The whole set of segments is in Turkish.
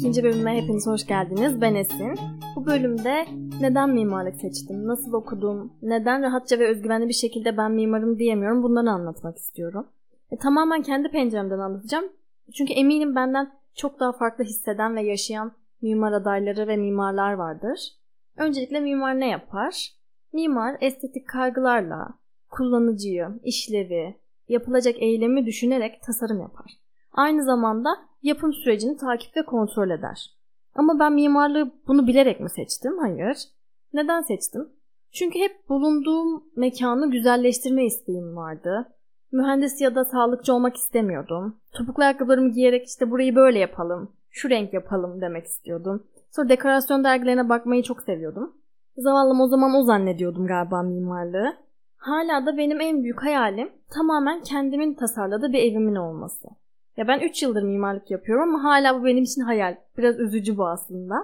ikinci bölümüne hepiniz hoş geldiniz. Ben Esin. Bu bölümde neden mimarlık seçtim, nasıl okudum, neden rahatça ve özgüvenli bir şekilde ben mimarım diyemiyorum bunları anlatmak istiyorum. E, tamamen kendi penceremden anlatacağım. Çünkü eminim benden çok daha farklı hisseden ve yaşayan mimar adayları ve mimarlar vardır. Öncelikle mimar ne yapar? Mimar estetik kaygılarla kullanıcıyı, işlevi, yapılacak eylemi düşünerek tasarım yapar. Aynı zamanda yapım sürecini takip ve kontrol eder. Ama ben mimarlığı bunu bilerek mi seçtim? Hayır. Neden seçtim? Çünkü hep bulunduğum mekanı güzelleştirme isteğim vardı. Mühendis ya da sağlıkçı olmak istemiyordum. Topuklu ayakkabılarımı giyerek işte burayı böyle yapalım, şu renk yapalım demek istiyordum. Sonra dekorasyon dergilerine bakmayı çok seviyordum. Zavallım o zaman o zannediyordum galiba mimarlığı. Hala da benim en büyük hayalim tamamen kendimin tasarladığı bir evimin olması. Ya ben 3 yıldır mimarlık yapıyorum ama hala bu benim için hayal. Biraz üzücü bu aslında.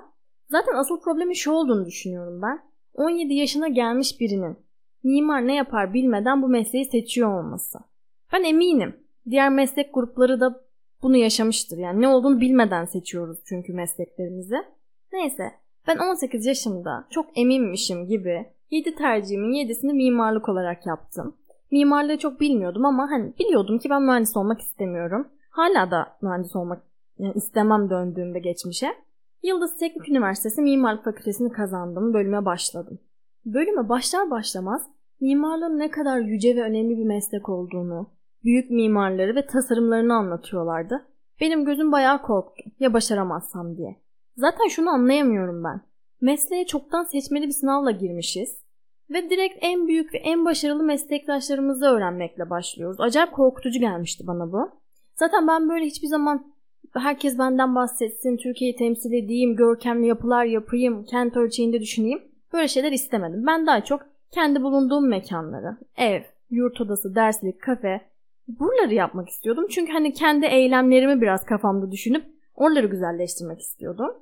Zaten asıl problemi şu olduğunu düşünüyorum ben. 17 yaşına gelmiş birinin mimar ne yapar bilmeden bu mesleği seçiyor olması. Ben eminim diğer meslek grupları da bunu yaşamıştır. Yani ne olduğunu bilmeden seçiyoruz çünkü mesleklerimizi. Neyse ben 18 yaşımda çok eminmişim gibi 7 tercihimin 7'sini mimarlık olarak yaptım. Mimarlığı çok bilmiyordum ama hani biliyordum ki ben mühendis olmak istemiyorum. Hala da mühendis olmak yani istemem döndüğümde geçmişe. Yıldız Teknik Üniversitesi Mimarlık Fakültesini kazandım. Bölüme başladım. Bölüme başlar başlamaz mimarlığın ne kadar yüce ve önemli bir meslek olduğunu, büyük mimarları ve tasarımlarını anlatıyorlardı. Benim gözüm bayağı korktu ya başaramazsam diye. Zaten şunu anlayamıyorum ben. Mesleğe çoktan seçmeli bir sınavla girmişiz ve direkt en büyük ve en başarılı meslektaşlarımızı öğrenmekle başlıyoruz. Acayip korkutucu gelmişti bana bu. Zaten ben böyle hiçbir zaman herkes benden bahsetsin, Türkiye'yi temsil edeyim, görkemli yapılar yapayım, kent ölçeğinde düşüneyim. Böyle şeyler istemedim. Ben daha çok kendi bulunduğum mekanları, ev, yurt odası, derslik, kafe buraları yapmak istiyordum. Çünkü hani kendi eylemlerimi biraz kafamda düşünüp oraları güzelleştirmek istiyordum.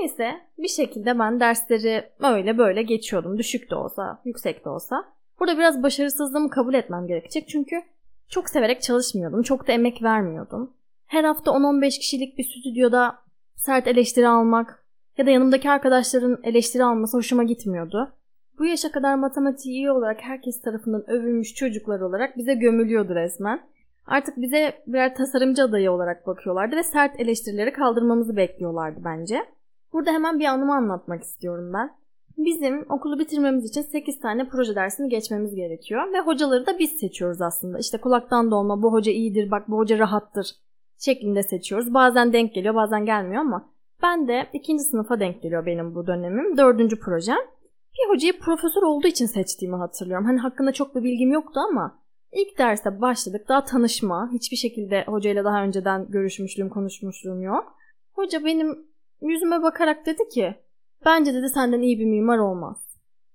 Neyse bir şekilde ben dersleri öyle böyle geçiyordum. Düşük de olsa, yüksek de olsa. Burada biraz başarısızlığımı kabul etmem gerekecek. Çünkü çok severek çalışmıyordum. Çok da emek vermiyordum. Her hafta 10-15 kişilik bir stüdyoda sert eleştiri almak ya da yanımdaki arkadaşların eleştiri alması hoşuma gitmiyordu. Bu yaşa kadar matematiği iyi olarak herkes tarafından övülmüş çocuklar olarak bize gömülüyordu resmen. Artık bize birer tasarımcı adayı olarak bakıyorlardı ve sert eleştirileri kaldırmamızı bekliyorlardı bence. Burada hemen bir anımı anlatmak istiyorum ben. Bizim okulu bitirmemiz için 8 tane proje dersini geçmemiz gerekiyor ve hocaları da biz seçiyoruz aslında. İşte kulaktan dolma bu hoca iyidir bak bu hoca rahattır şeklinde seçiyoruz. Bazen denk geliyor bazen gelmiyor ama ben de ikinci sınıfa denk geliyor benim bu dönemim. Dördüncü projem. Bir hocayı profesör olduğu için seçtiğimi hatırlıyorum. Hani hakkında çok bir bilgim yoktu ama ilk derste başladık. Daha tanışma. Hiçbir şekilde hocayla daha önceden görüşmüşlüğüm, konuşmuşluğum yok. Hoca benim yüzüme bakarak dedi ki Bence dedi senden iyi bir mimar olmaz.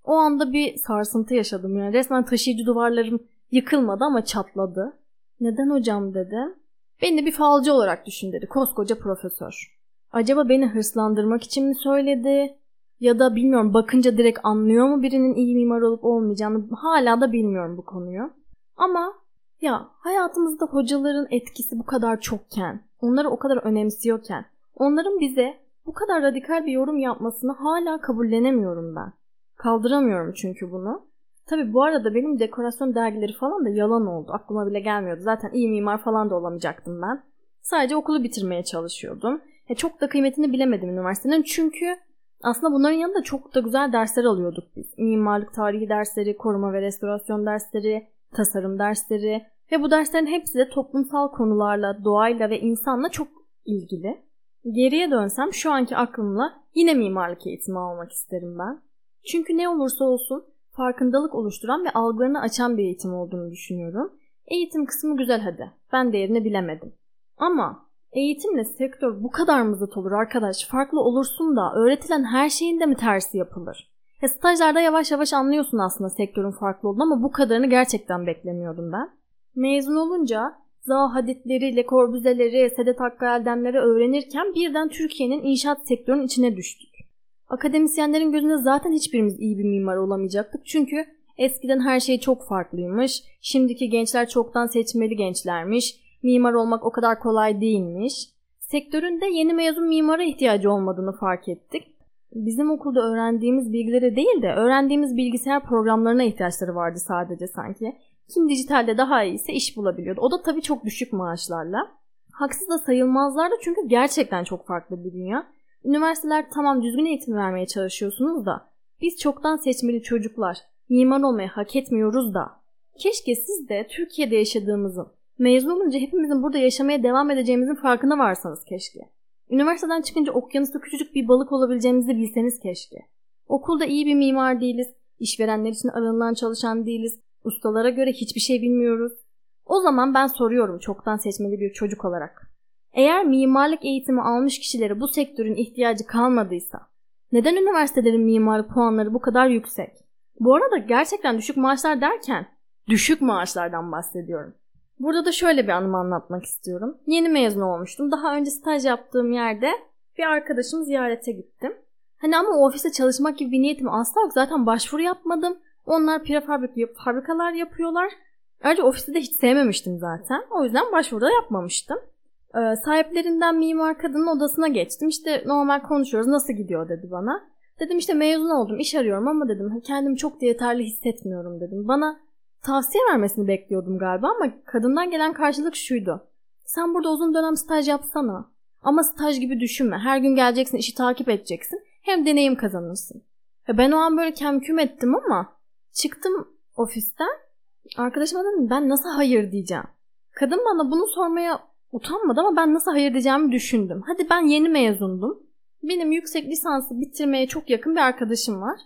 O anda bir sarsıntı yaşadım yani. Resmen taşıyıcı duvarlarım yıkılmadı ama çatladı. Neden hocam dedim. Beni bir falcı olarak düşün dedi. Koskoca profesör. Acaba beni hırslandırmak için mi söyledi? Ya da bilmiyorum bakınca direkt anlıyor mu birinin iyi mimar olup olmayacağını hala da bilmiyorum bu konuyu. Ama ya hayatımızda hocaların etkisi bu kadar çokken, onları o kadar önemsiyorken, onların bize bu kadar radikal bir yorum yapmasını hala kabullenemiyorum ben. Kaldıramıyorum çünkü bunu. Tabi bu arada benim dekorasyon dergileri falan da yalan oldu. Aklıma bile gelmiyordu. Zaten iyi mimar falan da olamayacaktım ben. Sadece okulu bitirmeye çalışıyordum. E çok da kıymetini bilemedim üniversitenin. Çünkü aslında bunların yanında çok da güzel dersler alıyorduk biz. Mimarlık tarihi dersleri, koruma ve restorasyon dersleri, tasarım dersleri ve bu derslerin hepsi de toplumsal konularla, doğayla ve insanla çok ilgili. Geriye dönsem şu anki aklımla yine mimarlık eğitimi almak isterim ben. Çünkü ne olursa olsun farkındalık oluşturan ve algılarını açan bir eğitim olduğunu düşünüyorum. Eğitim kısmı güzel hadi. Ben değerini bilemedim. Ama eğitimle sektör bu kadar mı zıt olur arkadaş? Farklı olursun da öğretilen her şeyin de mi tersi yapılır? Ya stajlarda yavaş yavaş anlıyorsun aslında sektörün farklı olduğunu ama bu kadarını gerçekten beklemiyordum ben. Mezun olunca Zaha Hadidleri, Le Corbusier'leri, Sedat Hakkı öğrenirken birden Türkiye'nin inşaat sektörünün içine düştük. Akademisyenlerin gözünde zaten hiçbirimiz iyi bir mimar olamayacaktık çünkü eskiden her şey çok farklıymış, şimdiki gençler çoktan seçmeli gençlermiş, mimar olmak o kadar kolay değilmiş. sektöründe yeni mezun mimara ihtiyacı olmadığını fark ettik. Bizim okulda öğrendiğimiz bilgileri değil de öğrendiğimiz bilgisayar programlarına ihtiyaçları vardı sadece sanki. Kim dijitalde daha iyiyse iş bulabiliyordu. O da tabii çok düşük maaşlarla. Haksız da sayılmazlardı çünkü gerçekten çok farklı bir dünya. Üniversiteler tamam düzgün eğitim vermeye çalışıyorsunuz da biz çoktan seçmeli çocuklar mimar olmayı hak etmiyoruz da keşke siz de Türkiye'de yaşadığımızın mezun olunca hepimizin burada yaşamaya devam edeceğimizin farkına varsanız keşke. Üniversiteden çıkınca okyanusta küçücük bir balık olabileceğimizi bilseniz keşke. Okulda iyi bir mimar değiliz, işverenler için aranılan çalışan değiliz, ustalara göre hiçbir şey bilmiyoruz. O zaman ben soruyorum çoktan seçmeli bir çocuk olarak. Eğer mimarlık eğitimi almış kişilere bu sektörün ihtiyacı kalmadıysa, neden üniversitelerin mimari puanları bu kadar yüksek? Bu arada gerçekten düşük maaşlar derken düşük maaşlardan bahsediyorum. Burada da şöyle bir anımı anlatmak istiyorum. Yeni mezun olmuştum. Daha önce staj yaptığım yerde bir arkadaşımı ziyarete gittim. Hani ama o ofiste çalışmak gibi bir niyetim asla yok. Zaten başvuru yapmadım. Onlar prefabrik fabrikalar yapıyorlar. Ayrıca ofisi de hiç sevmemiştim zaten. O yüzden başvuru da yapmamıştım. Ee, sahiplerinden mimar kadının odasına geçtim. İşte normal konuşuyoruz nasıl gidiyor dedi bana. Dedim işte mezun oldum iş arıyorum ama dedim kendimi çok da yeterli hissetmiyorum dedim. Bana tavsiye vermesini bekliyordum galiba ama kadından gelen karşılık şuydu. Sen burada uzun dönem staj yapsana. Ama staj gibi düşünme. Her gün geleceksin, işi takip edeceksin. Hem deneyim kazanırsın. Ya ben o an böyle kemküm ettim ama çıktım ofisten. Arkadaşıma dedim ben nasıl hayır diyeceğim. Kadın bana bunu sormaya utanmadı ama ben nasıl hayır diyeceğimi düşündüm. Hadi ben yeni mezundum. Benim yüksek lisansı bitirmeye çok yakın bir arkadaşım var.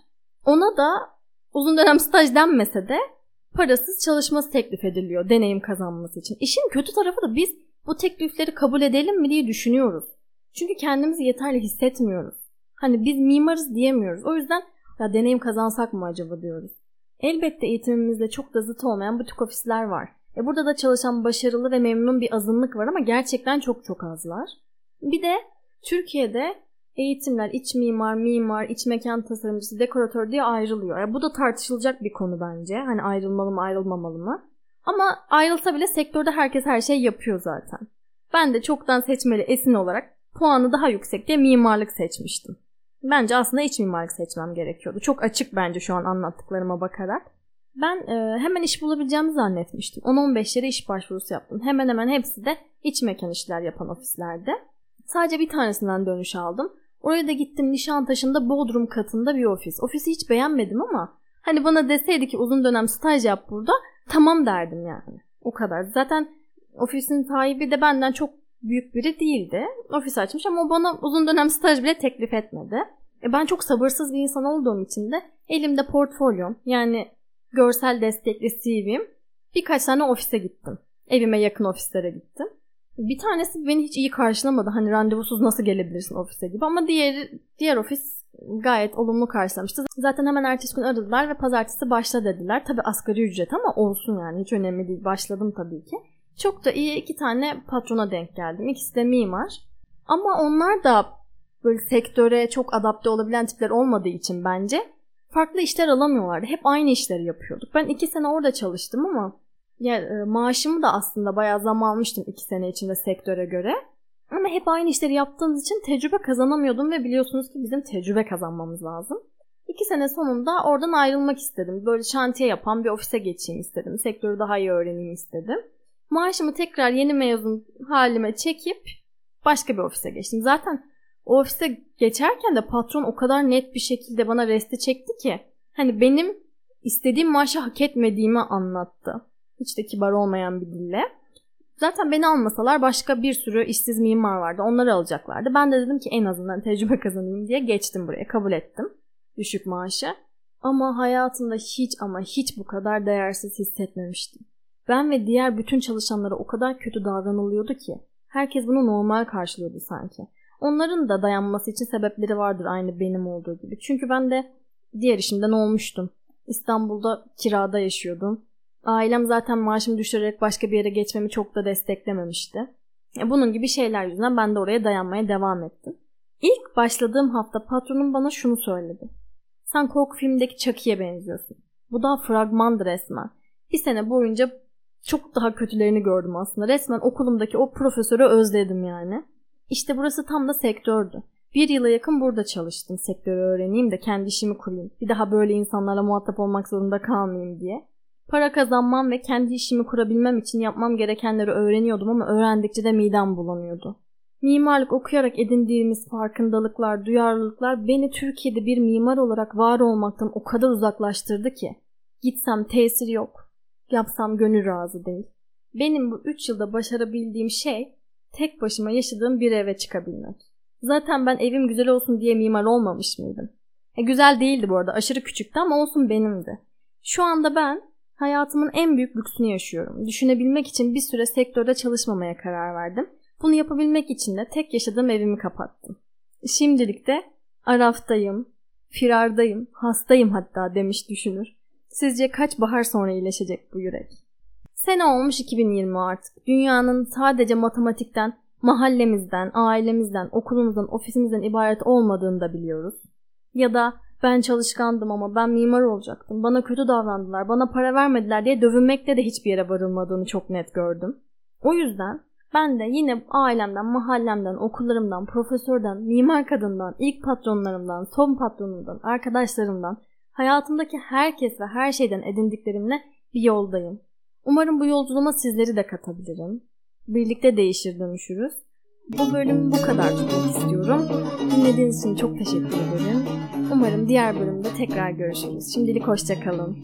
Ona da uzun dönem staj denmese de parasız çalışması teklif ediliyor deneyim kazanması için. İşin kötü tarafı da biz bu teklifleri kabul edelim mi diye düşünüyoruz. Çünkü kendimizi yeterli hissetmiyoruz. Hani biz mimarız diyemiyoruz. O yüzden ya deneyim kazansak mı acaba diyoruz. Elbette eğitimimizde çok da zıt olmayan butik ofisler var. E burada da çalışan başarılı ve memnun bir azınlık var ama gerçekten çok çok azlar. Bir de Türkiye'de eğitimler iç mimar, mimar, iç mekan tasarımcısı, dekoratör diye ayrılıyor. Yani bu da tartışılacak bir konu bence. Hani ayrılmalı mı ayrılmamalı mı? Ama ayrılsa bile sektörde herkes her şey yapıyor zaten. Ben de çoktan seçmeli esin olarak puanı daha yüksek diye mimarlık seçmiştim. Bence aslında iç mimarlık seçmem gerekiyordu. Çok açık bence şu an anlattıklarıma bakarak. Ben e, hemen iş bulabileceğimi zannetmiştim. 10-15 yere iş başvurusu yaptım. Hemen hemen hepsi de iç mekan işler yapan ofislerde. Sadece bir tanesinden dönüş aldım. Oraya da gittim Nişantaşı'nda Bodrum katında bir ofis. Ofisi hiç beğenmedim ama hani bana deseydi ki uzun dönem staj yap burada tamam derdim yani. O kadar. Zaten ofisin sahibi de benden çok büyük biri değildi. Ofis açmış ama o bana uzun dönem staj bile teklif etmedi. E ben çok sabırsız bir insan olduğum için de elimde portfolyom yani görsel destekli CV'm birkaç tane ofise gittim. Evime yakın ofislere gittim. Bir tanesi beni hiç iyi karşılamadı. Hani randevusuz nasıl gelebilirsin ofise gibi. Ama diğer diğer ofis gayet olumlu karşılamıştı. Zaten hemen ertesi gün aradılar ve pazartesi başla dediler. Tabi asgari ücret ama olsun yani hiç önemli değil. Başladım tabii ki. Çok da iyi iki tane patrona denk geldim. İkisi de mimar. Ama onlar da böyle sektöre çok adapte olabilen tipler olmadığı için bence farklı işler alamıyorlardı. Hep aynı işleri yapıyorduk. Ben iki sene orada çalıştım ama ya, e, maaşımı da aslında bayağı zam almıştım iki sene içinde sektöre göre. Ama hep aynı işleri yaptığımız için tecrübe kazanamıyordum ve biliyorsunuz ki bizim tecrübe kazanmamız lazım. İki sene sonunda oradan ayrılmak istedim. Böyle şantiye yapan bir ofise geçeyim istedim. Sektörü daha iyi öğreneyim istedim. Maaşımı tekrar yeni mezun halime çekip başka bir ofise geçtim. Zaten o ofise geçerken de patron o kadar net bir şekilde bana resti çekti ki hani benim istediğim maaşı hak etmediğimi anlattı. Hiç de kibar olmayan bir dille. Zaten beni almasalar başka bir sürü işsiz mimar vardı. Onları alacaklardı. Ben de dedim ki en azından tecrübe kazanayım diye geçtim buraya. Kabul ettim. Düşük maaşı. Ama hayatımda hiç ama hiç bu kadar değersiz hissetmemiştim. Ben ve diğer bütün çalışanlara o kadar kötü davranılıyordu ki. Herkes bunu normal karşılıyordu sanki. Onların da dayanması için sebepleri vardır aynı benim olduğu gibi. Çünkü ben de diğer işimden olmuştum. İstanbul'da kirada yaşıyordum. Ailem zaten maaşımı düşürerek başka bir yere geçmemi çok da desteklememişti. E, bunun gibi şeyler yüzünden ben de oraya dayanmaya devam ettim. İlk başladığım hafta patronum bana şunu söyledi. Sen korku filmindeki Chucky'ye benziyorsun. Bu daha fragmandı resmen. Bir sene boyunca çok daha kötülerini gördüm aslında. Resmen okulumdaki o profesörü özledim yani. İşte burası tam da sektördü. Bir yıla yakın burada çalıştım sektörü öğreneyim de kendi işimi kurayım. Bir daha böyle insanlarla muhatap olmak zorunda kalmayayım diye. Para kazanmam ve kendi işimi kurabilmem için yapmam gerekenleri öğreniyordum ama öğrendikçe de midem bulanıyordu. Mimarlık okuyarak edindiğimiz farkındalıklar, duyarlılıklar beni Türkiye'de bir mimar olarak var olmaktan o kadar uzaklaştırdı ki. Gitsem tesir yok, yapsam gönül razı değil. Benim bu 3 yılda başarabildiğim şey tek başıma yaşadığım bir eve çıkabilmek. Zaten ben evim güzel olsun diye mimar olmamış mıydım? E, güzel değildi bu arada aşırı küçüktü ama olsun benimdi. Şu anda ben hayatımın en büyük lüksünü yaşıyorum. Düşünebilmek için bir süre sektörde çalışmamaya karar verdim. Bunu yapabilmek için de tek yaşadığım evimi kapattım. Şimdilik de araftayım, firardayım, hastayım hatta demiş düşünür. Sizce kaç bahar sonra iyileşecek bu yürek? Sene olmuş 2020 artık. Dünyanın sadece matematikten, mahallemizden, ailemizden, okulumuzdan, ofisimizden ibaret olmadığını da biliyoruz. Ya da ben çalışkandım ama ben mimar olacaktım. Bana kötü davrandılar, bana para vermediler diye dövünmekte de hiçbir yere varılmadığını çok net gördüm. O yüzden ben de yine ailemden, mahallemden, okullarımdan, profesörden, mimar kadından, ilk patronlarımdan, son patronumdan, arkadaşlarımdan, hayatımdaki herkes ve her şeyden edindiklerimle bir yoldayım. Umarım bu yolculuğuma sizleri de katabilirim. Birlikte değişir dönüşürüz. Bu bölüm bu kadar tutmak istiyorum. Dinlediğiniz için çok teşekkür ederim. Umarım diğer bölümde tekrar görüşürüz. Şimdilik hoşçakalın.